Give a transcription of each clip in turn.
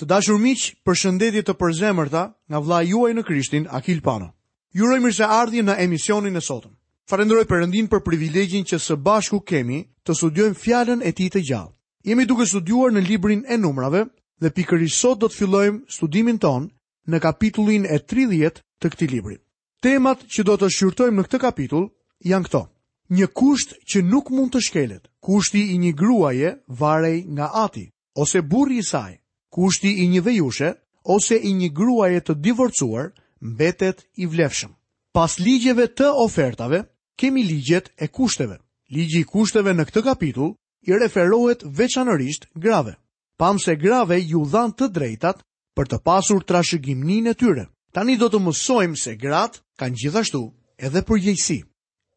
Të dashur miq, përshëndetje të përzemërta nga vëllai juaj në Krishtin, Akil Pano. Ju uroj mirëseardhje në emisionin e sotëm. Falenderoj Perëndinë për privilegjin që së bashku kemi të studiojmë Fjalën e Tij të gjallë. Jemi duke studiuar në librin e Numrave dhe pikërisht sot do të fillojmë studimin tonë në kapitullin e tridhjetë të këtij libri. Temat që do të shqyrtojmë në këtë kapitull janë këto. Një kusht që nuk mund të shkelet, kushti i një gruaje varej nga ati, ose burri i saj, kushti i një vejushe, ose i një gruaje të divorcuar, mbetet i vlefshëm. Pas ligjeve të ofertave, kemi ligjet e kushteve. Ligji i kushteve në këtë kapitull i referohet veçanërisht grave. Pamë se grave iu dhanë të drejtat për të pasur trashëgiminë e tyre. Tani do të mësojmë se gratë kanë gjithashtu edhe përgjegjësi.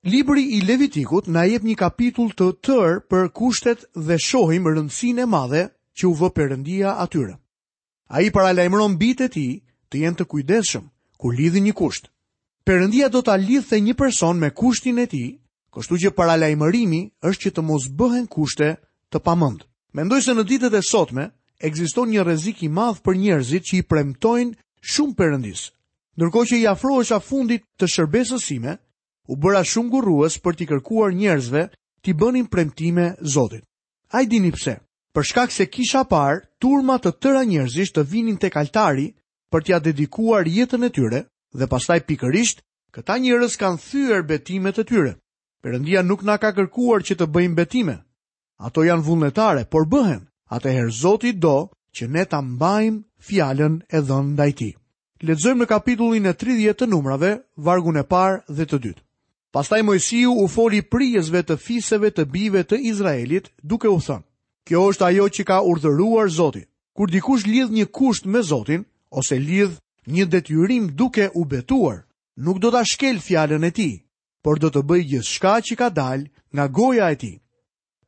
Libri i Levitikut na jep një kapitull të tërë për kushtet dhe shohim rëndësinë e madhe që u vë Perëndia atyre. Ai paralajmëron bijtë e tij të jenë të kujdesshëm kur lidhin një kusht. Perëndia do ta lidhte një person me kushtin e tij, kështu që paralajmërimi është që të mos bëhen kushte të pamend. Mendoj se në ditët e sotme ekziston një rrezik i madh për njerëzit që i premtojnë shumë Perëndisë. Ndërkohë që i afrohesha fundit të shërbesës sime, u bëra shumë ngurrues për t'i kërkuar njerëzve t'i bënin premtime Zotit. A i dini pse? Për shkak se kisha parë turma të tëra njerëzish të vinin tek altari për t'ia dedikuar jetën e tyre dhe pastaj pikërisht këta njerëz kanë thyer betimet e tyre. Perëndia nuk na ka kërkuar që të bëjmë betime. Ato janë vullnetare, por bëhen. Atëherë Zoti do që ne ta mbajmë fjalën e dhënë ndaj tij. Lexojmë në kapitullin e 30 të numrave, vargun e parë dhe të dytë. Pastaj Moisiu u foli prijësve të fiseve të bijve të Izraelit, duke u thënë, Kjo është ajo që ka urdhëruar Zoti. Kur dikush lidh një kusht me Zotin, ose lidh një detyrim duke u betuar, nuk do ta shkelë fjalën e tij, por do të bëjë gjithçka që ka dalë nga goja e tij.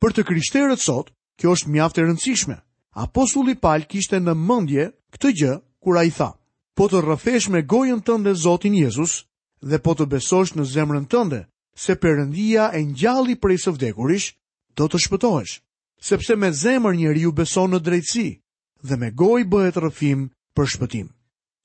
Për të krishterët sot, kjo është mjaft e rëndësishme. Apostulli Pal kishte në mendje këtë gjë kur ai tha: Po të rrëfesh me gojën tënde Zotin Jezus dhe po të besosh në zemrën tënde se Perëndia e ngjalli prej së vdekurish, do të shpëtohesh. Sepse me zemër njeriu beson në drejtësi dhe me gojë bëhet rrëfim për shpëtim.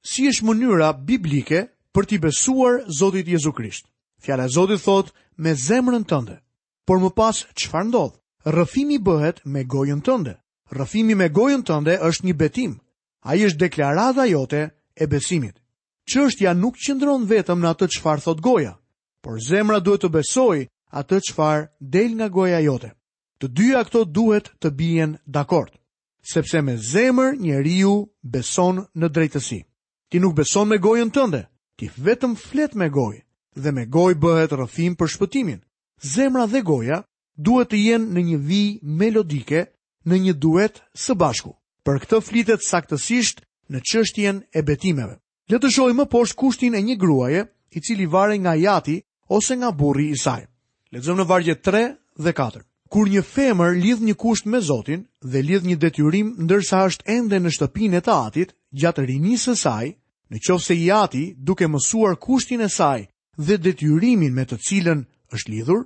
Si është mënyra biblike për t'i besuar Zotit Jezu Krisht? Fjala e Zotit thotë me zemrën tënde. Por më pas çfarë ndodh? Rrëfimi bëhet me gojën tënde. Rrëfimi me gojën tënde është një betim. Ai është deklarata jote e besimit. Çështja nuk qëndron vetëm në atë çfarë thotë goja, por zemra duhet të besojë atë çfarë del nga goja jote. Të dyja këto duhet të bien dakord, sepse me zemër njeriu beson në drejtësi. Ti nuk beson me gojën tënde, ti vetëm flet me gojë dhe me gojë bëhet rrëfim për shpëtimin. Zemra dhe goja duhet të jenë në një vijë melodike, në një duet së bashku. Për këtë flitet saktësisht në çështjen e betimeve. Le të shohim më poshtë kushtin e një gruaje, i cili varej nga i ati ose nga burri i saj. Lexojmë në vargjet 3 dhe 4. Kur një femër lidh një kusht me Zotin dhe lidh një detyrim ndërsa është ende në shtëpinë e të atit, gjatë rinisë së saj, në qoftë se i ati duke mësuar kushtin e saj dhe detyrimin me të cilën është lidhur,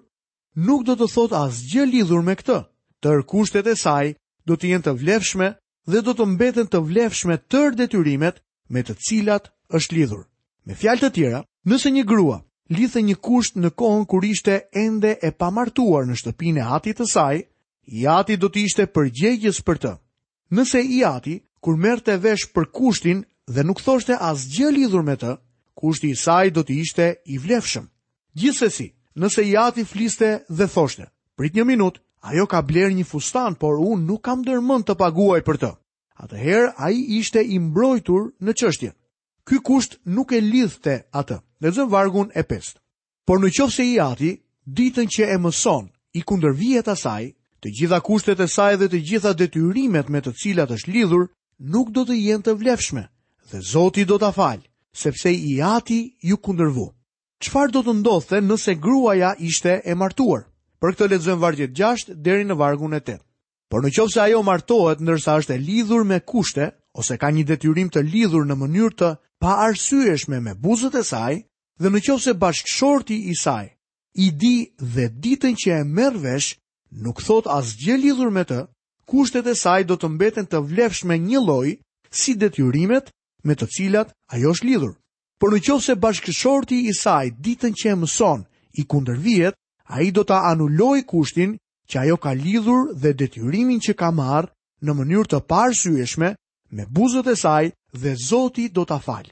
nuk do të thotë asgjë lidhur me këtë. Tërë kushtet e saj do të jenë të vlefshme dhe do të mbeten të vlefshme tërë detyrimet me të cilat është lidhur. Me fjalë të tjera, nëse një grua lidhte një kusht në kohën kur ishte ende e pamartuar në shtëpinë e atit të saj, i ati do të ishte përgjegjës për të. Nëse i ati, kur merrte vesh për kushtin dhe nuk thoshte asgjë lidhur me të, kushti i saj do të ishte i vlefshëm. Gjithsesi, nëse i ati fliste dhe thoshte, prit një minutë, ajo ka blerë një fustan, por unë nuk kam ndër mend të paguaj për të. Atëherë, ai ishte i mbrojtur në çështjen. Ky kusht nuk e lidhte atë. Lexojmë vargun e pestë. Por në qoftë se i ati, ditën që e mëson, i kundërvihet asaj, të gjitha kushtet e saj dhe të gjitha detyrimet me të cilat është lidhur, nuk do të jenë të vlefshme, dhe Zoti do ta falë, sepse i ati iu kundërvu. Çfarë do të ndodhte nëse gruaja ishte e martuar? Për këtë lexojmë vargjet gjashtë deri në vargun e tetë. Por në qoftë se ajo martohet ndërsa është e lidhur me kushte ose ka një detyrim të lidhur në mënyrë të paarsyeshme me buzët e saj dhe në qoftë se bashkëshorti i saj i di dhe ditën që e merr vesh nuk thotë asgjë lidhur me të, kushtet e saj do të mbeten të vlefshme një lloj si detyrimet me të cilat ajo është lidhur. Por në qoftë se bashkëshorti i saj ditën që e mëson i kundërvihet, ai do ta anulojë kushtin që ajo ka lidhur dhe detyrimin që ka marrë në mënyrë të paarsyeshme me buzët e saj dhe Zoti do ta falë.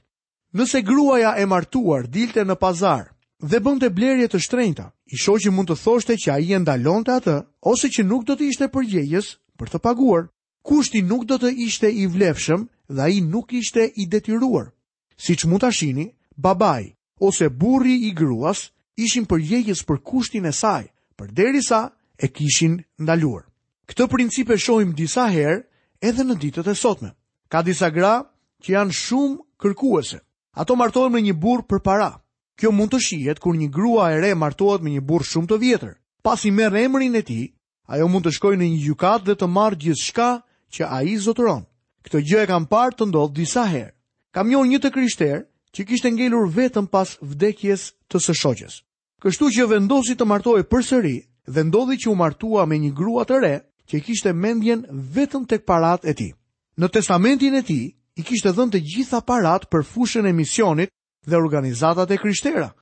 Nëse gruaja e martuar dilte në pazar dhe bënte blerje të shtrenjta, i shoqi mund të thoshte që ai e ndalonte atë ose që nuk do të ishte përgjegjës për të paguar. Kushti nuk do të ishte i vlefshëm dhe ai nuk ishte i detyruar. Siç mund ta shihni, babai ose burri i gruas ishin përgjegjës për kushtin e saj, përderisa e kishin ndaluar. Këtë princip e shohim disa herë edhe në ditët e sotme. Ka disa gra që janë shumë kërkuese. Ato martohen me një burrë për para. Kjo mund të shihet kur një grua e re martohet me një burrë shumë të vjetër, pasi merr emrin e tij Ajo mund të shkojë në një gjykatë dhe të marrë gjithçka që ai zotëron. Këtë gjë e kam parë të ndodhë disa herë. Kam njohur një të krishterë që kishte ngelur vetëm pas vdekjes të së shoqes. Kështu që vendosi të martohej përsëri dhe ndodhi që u martua me një grua të re që e kishte mendjen vetëm tek paratë e tij. Në testamentin e tij i kishte dhënë të gjitha paratë për fushën e misionit dhe organizatat e krishtera.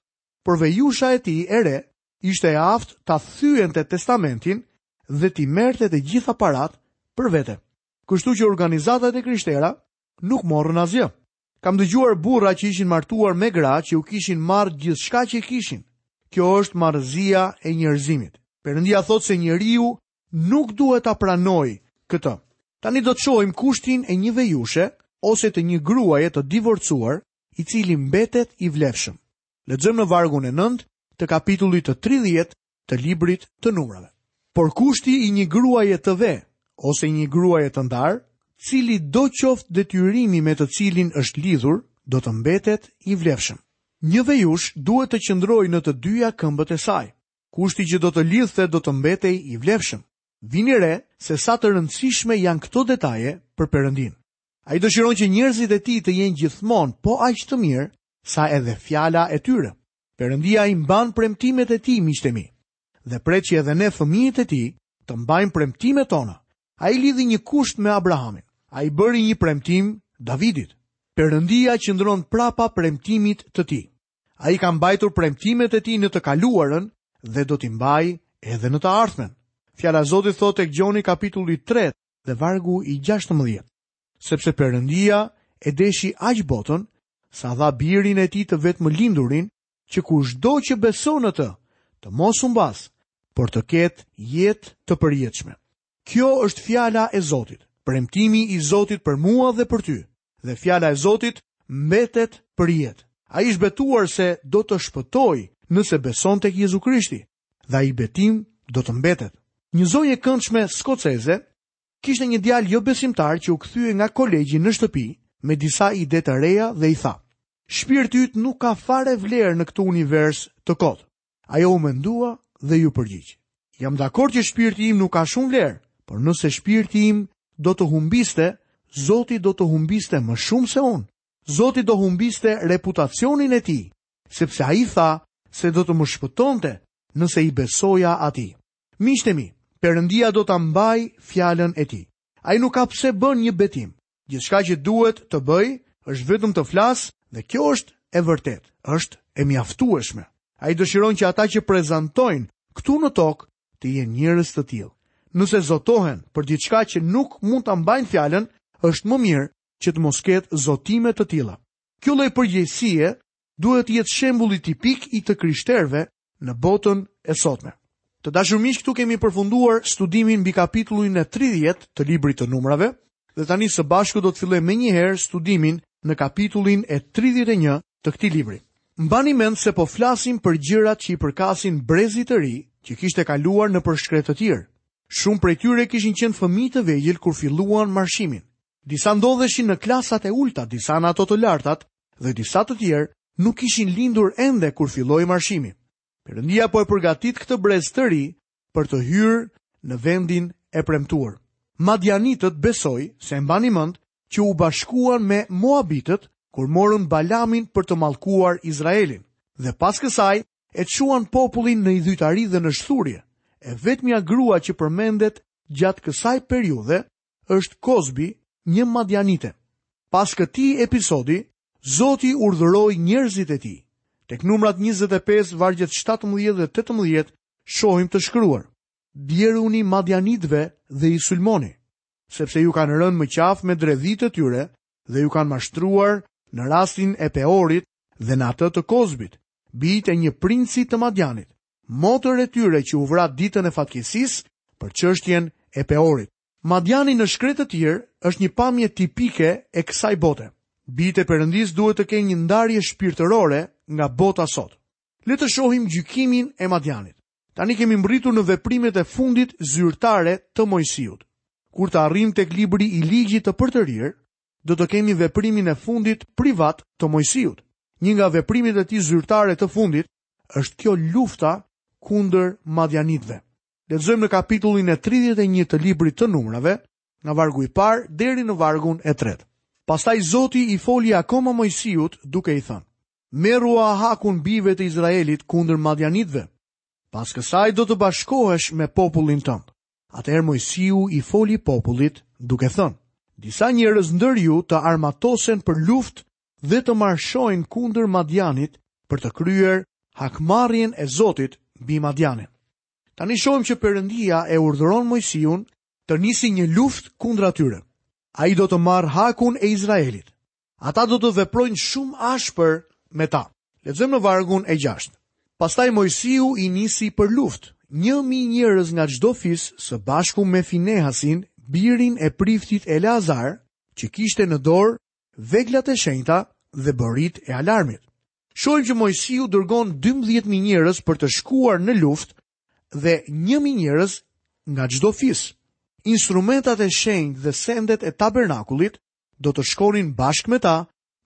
Por vejusha e tij e re ishte e aftë ta thyente testamentin dhe t'i merrte të gjitha paratë për vete. Kështu që organizatat e krishtera nuk morën asgjë. Kam dëgjuar burra që ishin martuar me gra që u kishin marrë gjithçka që kishin. Kjo është marrëzia e njerëzimit. Perëndia thotë se njeriu nuk duhet ta pranojë këtë. Tani do të shohim kushtin e një vejushe ose të një gruaje të divorcuar, i cili mbetet i vlefshëm. Lexojmë në vargun e 9 të kapitullit të 30 të librit të numrave. Por kushti i një gruaje të ve, ose i një gruaje të ndarë, cilido qoftë detyrimi me të cilin është lidhur, do të mbetet i vlefshëm. Një vejushë duhet të qëndrojë në të dyja këmbët e saj. Kushti që do të lidhte do të mbetej i vlefshëm. Vini re se sa të rëndësishme janë këto detaje për Perëndinë. Ai dëshiron që njerëzit e tij të jenë gjithmonë po aq të mirë sa edhe fjala e tyre. Perëndia i mban premtimet e tij, miqtë mi. Dhe pret që edhe ne fëmijët e tij të mbajmë premtimet tona. Ai lidhi një kusht me Abrahamin. Ai i bëri një premtim Davidit. Perëndia qëndron prapa premtimit të tij. Ai i ka mbajtur premtimet e tij në të kaluarën dhe do t'i mbajë edhe në të ardhmen. Fjala e Zotit thotë tek Gjoni kapitulli 3 dhe vargu i 16. Sepse Perëndia e deshi aq botën, sa dha birin e tij të vetëmlindurin, që kushdo që beson në të, të mos humbasë, por të ketë jetë të përjetshme. Kjo është fjala e Zotit, premtimi i Zotit për mua dhe për ty, dhe fjala e Zotit mbetet përjetë. Ai është betuar se do të të shpëtojë nëse beson tek Jezu Krishti, dhe ai betim do të mbetet. Një zonjë e këndshme skoceze Kishte një djalë jo besimtar që u kthye nga kolegji në shtëpi me disa ide të reja dhe i tha: "Shpirti yt nuk ka fare vlerë në këtë univers të kot." Ajo u mendua dhe iu përgjigj: "Jam dakord që shpirti im nuk ka shumë vlerë, por nëse shpirti im do të humbiste, Zoti do të humbiste më shumë se unë. Zoti do humbiste reputacionin e tij, sepse ai tha se do të më shpëtonte nëse i besoja atij." Miqtë e mi, Perëndia do ta mbajë fjalën e tij. Ai nuk ka pse bën një betim. Gjithçka që duhet të bëjë është vetëm të flasë dhe kjo është e vërtetë, është e mjaftueshme. Ai dëshiron që ata që prezantojnë këtu në tokë të jenë njerëz të tillë. Nëse zotohen për diçka që nuk mund ta mbajnë fjalën, është më mirë që të mos ketë zotime të tilla. Kjo lloj përgjegjësie duhet të jetë shembulli tipik i të krishterëve në botën e sotme. Të dashur miq, këtu kemi përfunduar studimin mbi kapitullin e 30 të librit të numrave dhe tani së bashku do të fillojmë menjëherë studimin në kapitullin e 31 të këtij libri. Mbani mend se po flasim për gjërat që i përkasin brezit të ri që kishte kaluar nëpër shkretëtirë. Shumë prej tyre kishin qenë fëmijë të vegjël kur filluan marshimin. Disa ndodheshin në klasat e ulëta, disa në ato të lartat dhe disa të tjerë nuk kishin lindur ende kur filloi marshimi. Perëndia po e përgatit këtë brez të ri për të hyrë në vendin e premtuar. Madianitët besoj se e mbani mend që u bashkuan me Moabitët kur morën Balamin për të mallkuar Izraelin dhe pas kësaj e çuan popullin në idhujtari dhe në shthurje. E vetmja grua që përmendet gjatë kësaj periudhe është Kozbi, një madianite. Pas këtij episodi, Zoti urdhëroi njerëzit e tij. Tek numrat 25 vargjet 17 dhe 18 shohim të shkruar: Bjeruni madianitëve dhe i sulmoni, sepse ju kanë rënë më qafë me dredhitë e tyre dhe ju kanë mashtruar në rastin e Peorit dhe në atë të Kozbit, bijë e një princi të Madianit. motër e tyre që u vra ditën e fatkeqësisë për çështjen e Peorit. Madiani në shkretëtirë është një pamje tipike e kësaj bote. Bijtë e Perëndisë duhet të kenë një ndarje shpirtërore nga bota sot. Le të shohim gjykimin e Madianit. Tani kemi mbërritur në veprimet e fundit zyrtare të Moisiut. Kur të arrijmë tek libri i ligjit të përtërirë, do të kemi veprimin e fundit privat të Moisiut. Një nga veprimet e tij zyrtare të fundit Është kjo lufta kundër madjanitëve. Lexojmë në kapitullin e 31 të librit të numrave, nga vargu i parë deri në vargun e tretë. Pastaj Zoti i foli akoma Mojsiut duke i thënë: Merrua hakun bijve të Izraelit kundër madjanitëve. Pas kësaj do të bashkohesh me popullin tënd. Atëherë Mojsiu i foli popullit duke thënë: Disa njerëz ndër ju të armatosen për luftë dhe të marshojnë kundër Madjanit për të kryer hakmarrjen e Zotit mbi Madjanin. Tani shohim që Perëndia e urdhëron Mojsiun të nisi një luftë kundër atyre. Ai do të marrë hakun e Izraelit. Ata do të veprojnë shumë ashpër me ta. Lexojmë në vargun e 6. Pastaj Mojsiu i nisi për luftë. Një mijë njerëz nga çdo fis së bashku me Finehasin, birin e priftit Eleazar, që kishte në dorë Veglat e shenjta dhe boritë e alarmit. Shohim që Moisiu dërgon 12.000 njerëz për të shkuar në luftë dhe 1.000 njerëz nga çdo fis. Instrumentat e shenjtë dhe sendet e tabernakulit do të shkonin bashkë me ta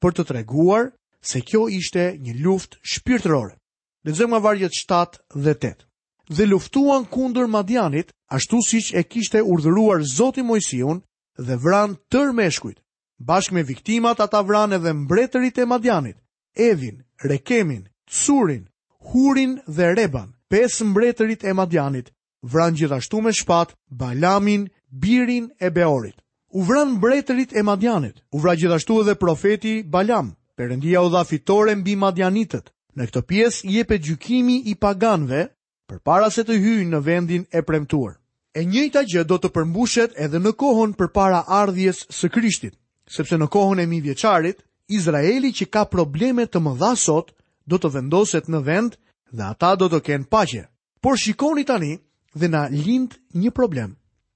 për të treguar se kjo ishte një luftë shpirtërore. Lexojmë nga vargjet 7 dhe 8. Dhe luftuan kundër Madianit, ashtu siç e kishte urdhëruar Zoti Mojsiun dhe vranë tërë meshkujt, Bashkë me viktimat ata vranë edhe mbretërit e Madianit, Evin, Rekemin, Tsurin, Hurin dhe Reban. Pesë mbretërit e Madianit vranë gjithashtu me shpatë Balamin, birin e Beorit. U vranë mbretërit e Madianit. U vra gjithashtu edhe profeti Balam. Perëndia u dha fitore mbi madianitët. Në këtë pjesë jepet gjykimi i paganëve përpara se të hyjnë në vendin e premtuar. E njëjta gjë do të përmbushet edhe në kohën përpara ardhjes së Krishtit, sepse në kohën e mijëvjeçarit, Izraeli që ka probleme të mëdha sot, do të vendoset në vend dhe ata do të kenë paqe. Por shikoni tani dhe na lind një problem.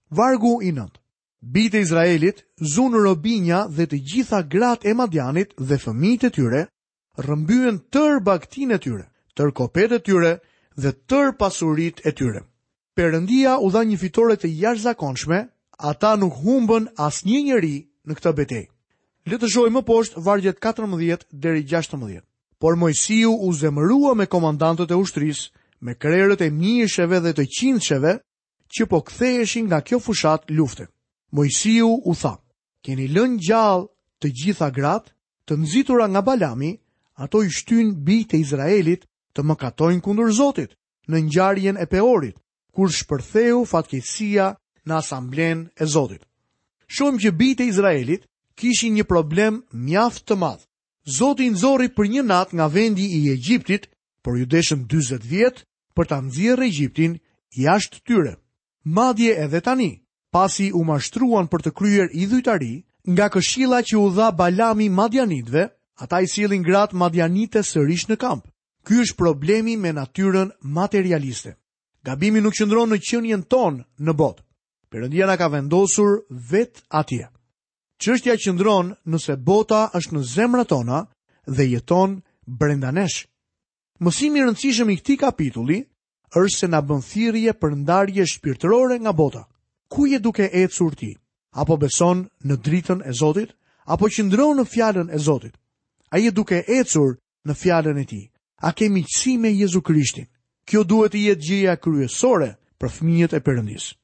Vargu i nëntë. Bijtë e Izraelit zunë robinja dhe të gjitha gratë e Madianit dhe fëmijët e tyre rrëmbyen tërë bagëtinë e tyre, tërë kopetë e tyre dhe tërë pasuritë e tyre. Perëndia u dha një fitore të jashtëzakonshme, ata nuk humbën asnjë njeri në këtë betejë. Le të shohim më poshtë vargjet 14 deri 16. Por Mojsiu u zemërua me komandantët e ushtrisë, me krerët e mijësheve dhe të qindësheve, që po ktheheshin nga kjo fushatë lufte. Moisiu u tha, keni lënë gjallë të gjitha gratë, të nxitura nga Balami, ato i shtynë bijtë e Izraelit të mëkatojnë kundër Zotit në ngjarjen e Peorit, kur shpërtheu fatkeqësia në asamblenë e Zotit. Shohim që bijtë e Izraelit kishin një problem mjaft të madh. Zoti i nxorri për një natë nga vendi i Egjiptit, por iu deshën dyzet vjet për ta nxjerrë Egjiptin jashtë tyre. Madje edhe tani, pasi u mashtruan për të kryer idhujtari, nga këshilla që u dha Balami madianitëve, ata i sjellin gratë madianite sërish në kamp. Ky është problemi me natyrën materialiste. Gabimi nuk qëndron në qenien tonë në botë. Perëndia na ka vendosur vetë atje. Çështja qëndron nëse bota është në zemrat tona dhe jeton brenda nesh. Mësimi i rëndësishëm i këtij kapitulli është se na bën thirrje për ndarje shpirtërore nga bota. Ku je duke ecur ti? Apo beson në dritën e Zotit? Apo qëndron në fjalën e Zotit? A je duke ecur në fjalën e tij? A ke miqësi me Jezu Krishtin? Kjo duhet të jetë gjëja kryesore për fëmijët e Perëndisë.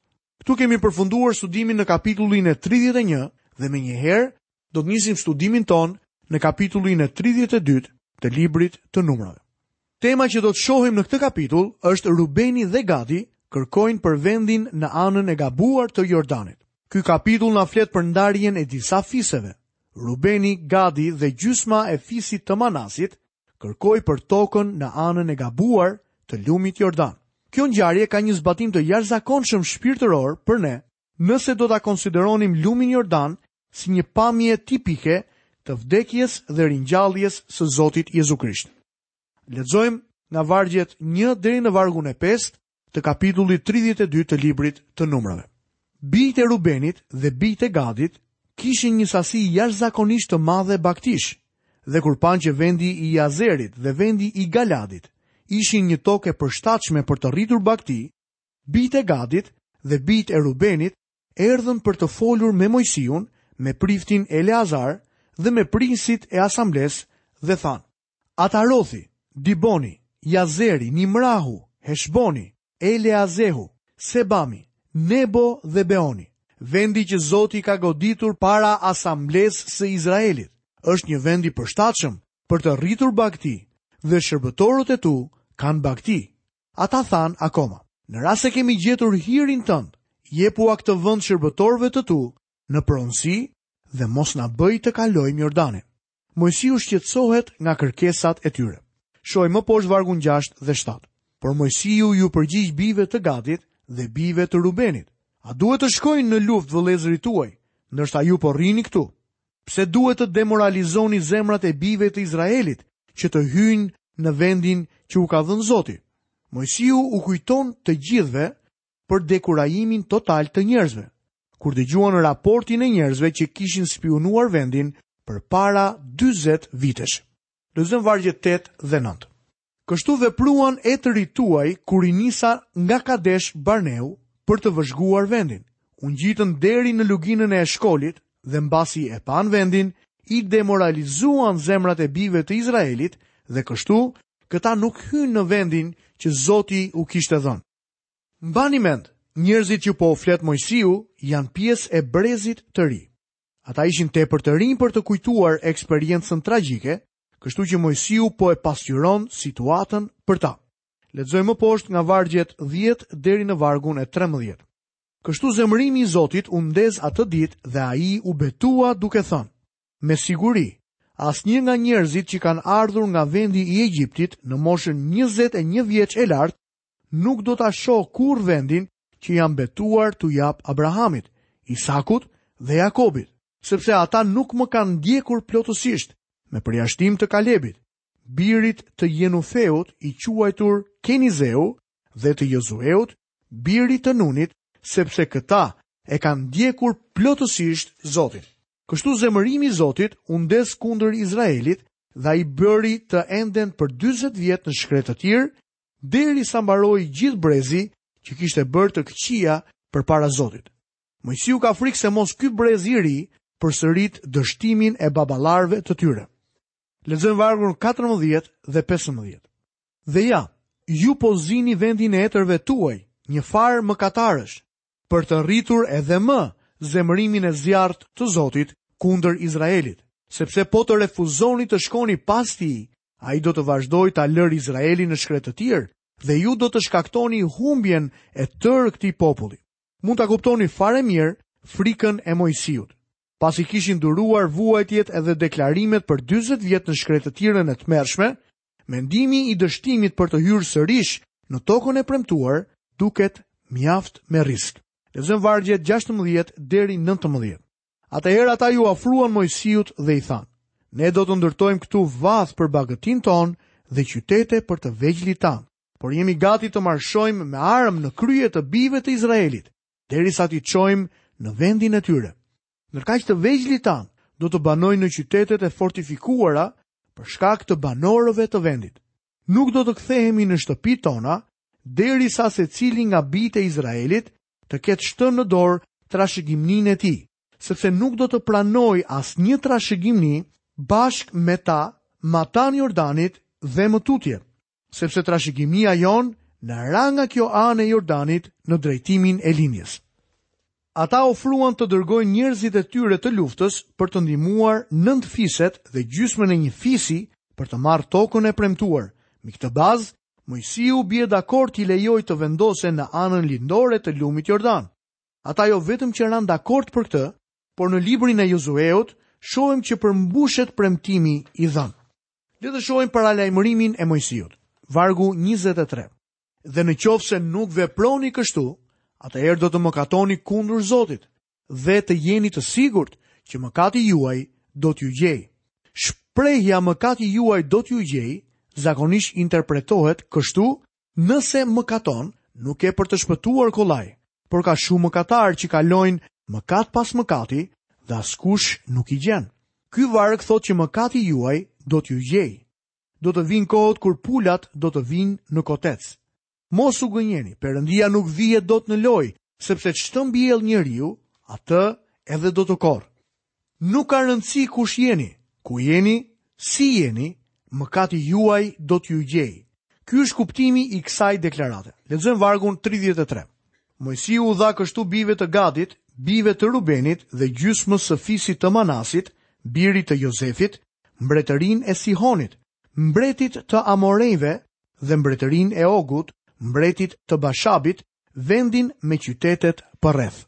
Këtu kemi përfunduar studimin në kapitullin e tridhjetë e njëtë dhe menjëherë do të nisim studimin tonë në kapitullin e tridhjetë e dytë të librit të Numrave. Tema që do të shohim në këtë kapitull është Rubeni dhe Gadi kërkojnë për vendin në anën e gabuar të Jordanit. Ky kapitull na flet për ndarjen e disa fiseve. Rubeni, Gadi dhe gjysma e fisit të Manasit kërkoi për tokën në anën e gabuar të lumit Jordan. Kjo ngjarje ka një zbatim të jashtëzakonshëm shpirtëror për ne, nëse do ta konsideronim lumin Jordan si një pamje tipike të vdekjes dhe ringjalljes së Zotit Jezu Krisht. Lexojmë nga vargjet 1 deri në vargun e 5 të kapitullit tridhjetë e dy të librit të Numrave. Bijtë e Rubenit dhe bijtë e Gadit kishin një sasi jashtëzakonisht të madhe bagëtish, dhe kur panë që vendi i Jazerit dhe vendi i Galadit ishin një tokë e përshtatshme për të rritur bagëti, bijtë e Gadit dhe bijtë e Rubenit erdhën për të folur me Mojsiun, me priftin Eleazar dhe me princat e asamblesë dhe thanë: Atarothi, Diboni, Jazeri, Nimrahu, Heshboni, Eleazehu, Sebami, Nebo dhe Beoni. Vendi që Zoti ka goditur para asamblesë së Izraelit është një vend i përshtatshëm për të rritur bagëti dhe shërbëtorët e tu kanë bagëti. Ata thanë akoma, në rast se kemi gjetur hirin tënd, jepua këtë vend shërbëtorëve të tu në pronësi dhe mos na bëj të kalojmë Jordanin. Moisiu shqetësohet nga kërkesat e tyre. Shohim më poshtë vargun gjashtë dhe shtatë. Por Moisiu iu përgjigj bijve të Gadit dhe bijve të Rubenit, A duhet të shkojnë në luftë vëllezërit tuaj, ndërsa ju po rrini këtu? Pse duhet të demoralizoni zemrat e bijve të Izraelit që të hyjnë në vendin që u ka dhënë Zoti? Moisiu u kujton të gjithëve për dekurajimin total të njerëzve, kur dëgjuan raportin e njerëzve që kishin spiunuar vendin përpara 40 vitesh. Lexojmë vargjet 8 dhe 9. Kështu vepruan etërit tuaj kur i nisa nga Kadesh Barneu për të vëzhguar vendin. U ngjitën deri në luginën e Eshkolit dhe mbasi e panë vendin, i demoralizuan zemrat e bijve të Izraelit dhe kështu këta nuk hynë në vendin që Zoti u kishte dhënë. Mbani mend, njerëzit që po u flet Moisiu janë pjesë e brezit të ri. Ata ishin tepër të rinj për të kujtuar eksperiencën tragjike, kështu që Moisiu po e pasqyron situatën për ta. Lexojmë më poshtë nga vargjet 10 deri në vargun e 13. Kështu zemërimi i Zotit u ndez atë ditë dhe ai u betua duke thënë: Me siguri, asnjë nga njerëzit që kanë ardhur nga vendi i Egjiptit në moshën 21 vjeç e lart nuk do ta shohë kurrë vendin që jam betuar t'u jap Abrahamit, Isakut dhe Jakobit, sepse ata nuk më kanë ndjekur plotësisht, me përjashtim të Kalebit, birit të Jenufeut i quajtur Kenizeu dhe të Jozueut, birit të Nunit, sepse këta e kanë ndjekur plotësisht Zotin. Kështu zemërimi i Zotit u ndez kundër Izraelit dhe ai bëri të enden për 40 vjet në shkretëtirë derisa mbaroi gjithë brezi që kishte bërë të këqija përpara Zotit. Moisiu ka frikë se mos ky brez i ri përsërit dështimin e baballarëve të tyre. Lexojmë vargun 14 dhe 15. Dhe ja, ju po zini vendin e etërve tuaj, një farë mëkatarësh, për të rritur edhe më zemërimin e zjarrtë të Zotit kundër Izraelit, sepse po të refuzoni të shkoni pas tij, ai do të vazhdojë ta lërë Izraelin në shkretëtirë dhe ju do të shkaktoni humbjen e tërë këtij populli. Mund ta kuptoni fare mirë frikën e Moisiut. Pasi kishin duruar vuajtjet edhe deklarimet për 40 vjet në shkretëtirën e tmerrshme, Mendimi i dështimit për të hyrë sërish në tokën e premtuar duket mjaft me risk. Lexojmë vargjet 16 deri 19. Atëherë ata iu afruan Moisiut dhe i thanë: Ne do të ndërtojmë këtu vathë për bagëtinë tonë dhe qytete për të vegjlit tanë, por jemi gati të marshojmë me armë në krye të bijve të Izraelit, derisa t'i çojmë në vendin e tyre. Ndërkaq të vegjlit tanë do të banojnë në qytetet e fortifikuara për shkak të banorëve të vendit. Nuk do të kthehemi në shtëpitë tona derisa secili nga bijtë e Izraelit të ketë shtënë në dorë trashëgiminë e tij, sepse nuk do të pranojmë asnjë trashëgimi bashkë me ta matanë Jordanit dhe më tutje. Sepse trashëgimia jonë na ra nga kjo anë e Jordanit në drejtimin e lindjes. Ata ofruan të dërgojnë njerëzit e tyre të luftës për të ndihmuar nëntë fiset dhe gjysmën e një fisi për të marrë tokën e premtuar. Me këtë bazë, Moisiu bie dakord t'i lejojë të vendosen në anën lindore të lumit Jordan. Ata jo vetëm që ranë dakord për këtë, por në librin e Jozueut shohim që përmbushet premtimi i dhënë. Le të shohim paralajmërimin e Moisiut, vargu 23. Dhe në qoftë se nuk veproni kështu, atëherë do të mëkatoni kundër Zotit dhe të jeni të sigurt që mëkati juaj do t'ju gjejë. Shprehja mëkati juaj do t'ju gjejë zakonisht interpretohet kështu Nëse mëkaton, nuk ke për të shpëtuar kollaj, por ka shumë mëkatarë që kalojnë mëkat pas mëkati dhe askush nuk i gjen. Ky varg thotë që mëkati juaj do t'ju gjejë. Do të vijnë kohët kur pulat do të vijnë në kotec. Mos u gënjeni, Perëndia nuk vihet dot në lojë, sepse ç'të mbjellë njeriu, atë edhe do të korrë. Nuk ka rëndësi kush jeni, ku jeni, si jeni, mëkati juaj do t'ju gjejë. Ky është kuptimi i kësaj deklarate. Lexojmë vargun tridhjetë e tre. Moisiu u dha kështu bijve të Gadit, bijve të Rubenit dhe gjysmës së fisit të Manasit, birit të Jozefit, mbretërinë e Sihonit, mbretit të Amorejve dhe mbretërinë e Ogut, mbretit të Bashabit, vendin me qytetet përreth.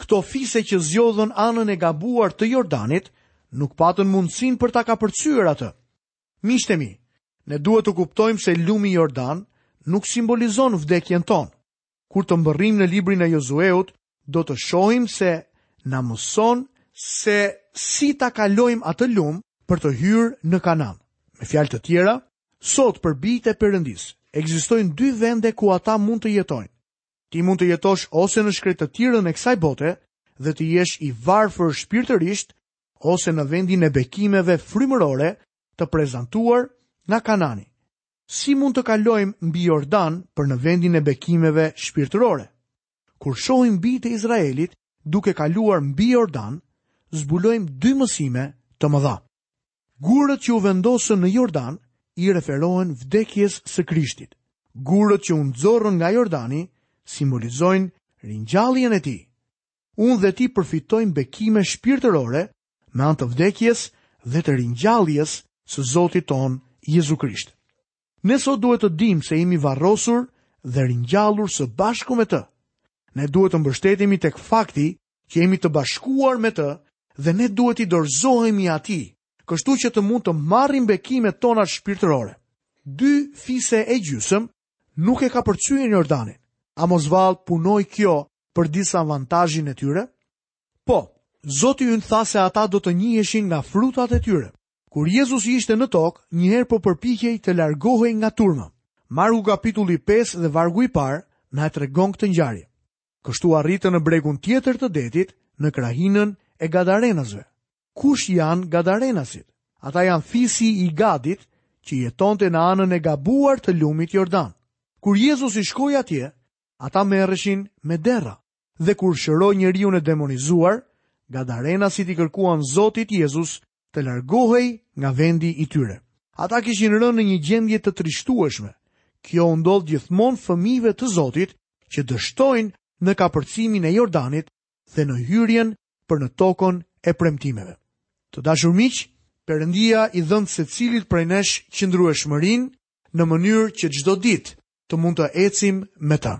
Këto fise që zgjodhën anën e gabuar të Jordanit, nuk patën mundësinë për ta kapërcyer atë. Miqtë e mi, ne duhet të kuptojmë se lumi Jordan nuk simbolizon vdekjen tonë. Kur të mbërrijmë në librin e Jozueut, do të shohim se na mëson se si ta kalojmë atë lumë për të hyrë në Kanan. Me fjalë të tjera, Sot për bijtë e Perëndisë ekzistojnë dy vende ku ata mund të jetojnë. Ti mund të jetosh ose në shkretëtirën e kësaj bote dhe të jesh i varfër shpirtërisht, ose në vendin e bekimeve frymërore të prezantuar nga Kanani. Si mund të kalojmë mbi Jordan për në vendin e bekimeve shpirtërore? Kur shohim bijtë e Izraelit duke kaluar mbi Jordan, zbulojmë dy mësime të mëdha. Gurët që u vendosën në Jordan i referohen vdekjes së Krishtit. Gurët që u nxorrën nga Jordani simbolizojnë ringjalljen e tij. Unë dhe ti përfitojmë bekime shpirtërore me anë të vdekjes dhe të ringjalljes së Zotit tonë Jezu Krisht. Ne sot duhet të dimë se jemi varrosur dhe ringjallur së bashku me të. Ne duhet të mbështetemi tek fakti që jemi të bashkuar me të dhe ne duhet t'i dorëzohemi atij, kështu që të mund të marrim bekimet tona shpirtërore. Dy fise e gjysmë nuk e kapërcyen Jordanin. A mos vallë punoi kjo për disavantazhin e tyre? Po, Zoti ynë tha se ata do të njiheshin nga frutat e tyre. Kur Jezusi ishte në tokë, njëherë po përpiqej të largohej nga turma. Marku kapitulli 5 dhe vargu i parë na e tregon këtë ngjarje. Kështu arritën në bregun tjetër të detit, në krahinën e Gadarenasve. Kush janë Gadarenasit? Ata janë fisi i Gadit që jetonte në anën e gabuar të lumit Jordan. Kur Jezusi shkoi atje, ata merreshin me derra dhe kur shëroi njeriun e demonizuar, Gadarenasit i kërkuan Zotit Jezus të largohej nga vendi i tyre. Ata kishin rënë në një gjendje të trishtueshme. Kjo u ndodh gjithmonë fëmijëve të Zotit që dështojnë në kapërcimin e Jordanit dhe në hyrjen për në tokën e premtimeve. Të dashur miq, Perëndia i dhëntë secilit prej nesh qëndrueshmërinë në mënyrë që çdo ditë të mund të ecim me të.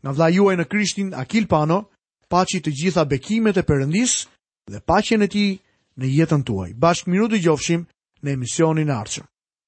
Nga vëllai juaj në Krishtin Akil Pano, paçi të gjitha bekimet e Perëndisë dhe paqen e tij në jetën tuaj. Bashkë mirudëgjofshim në emisionin e ardhshëm.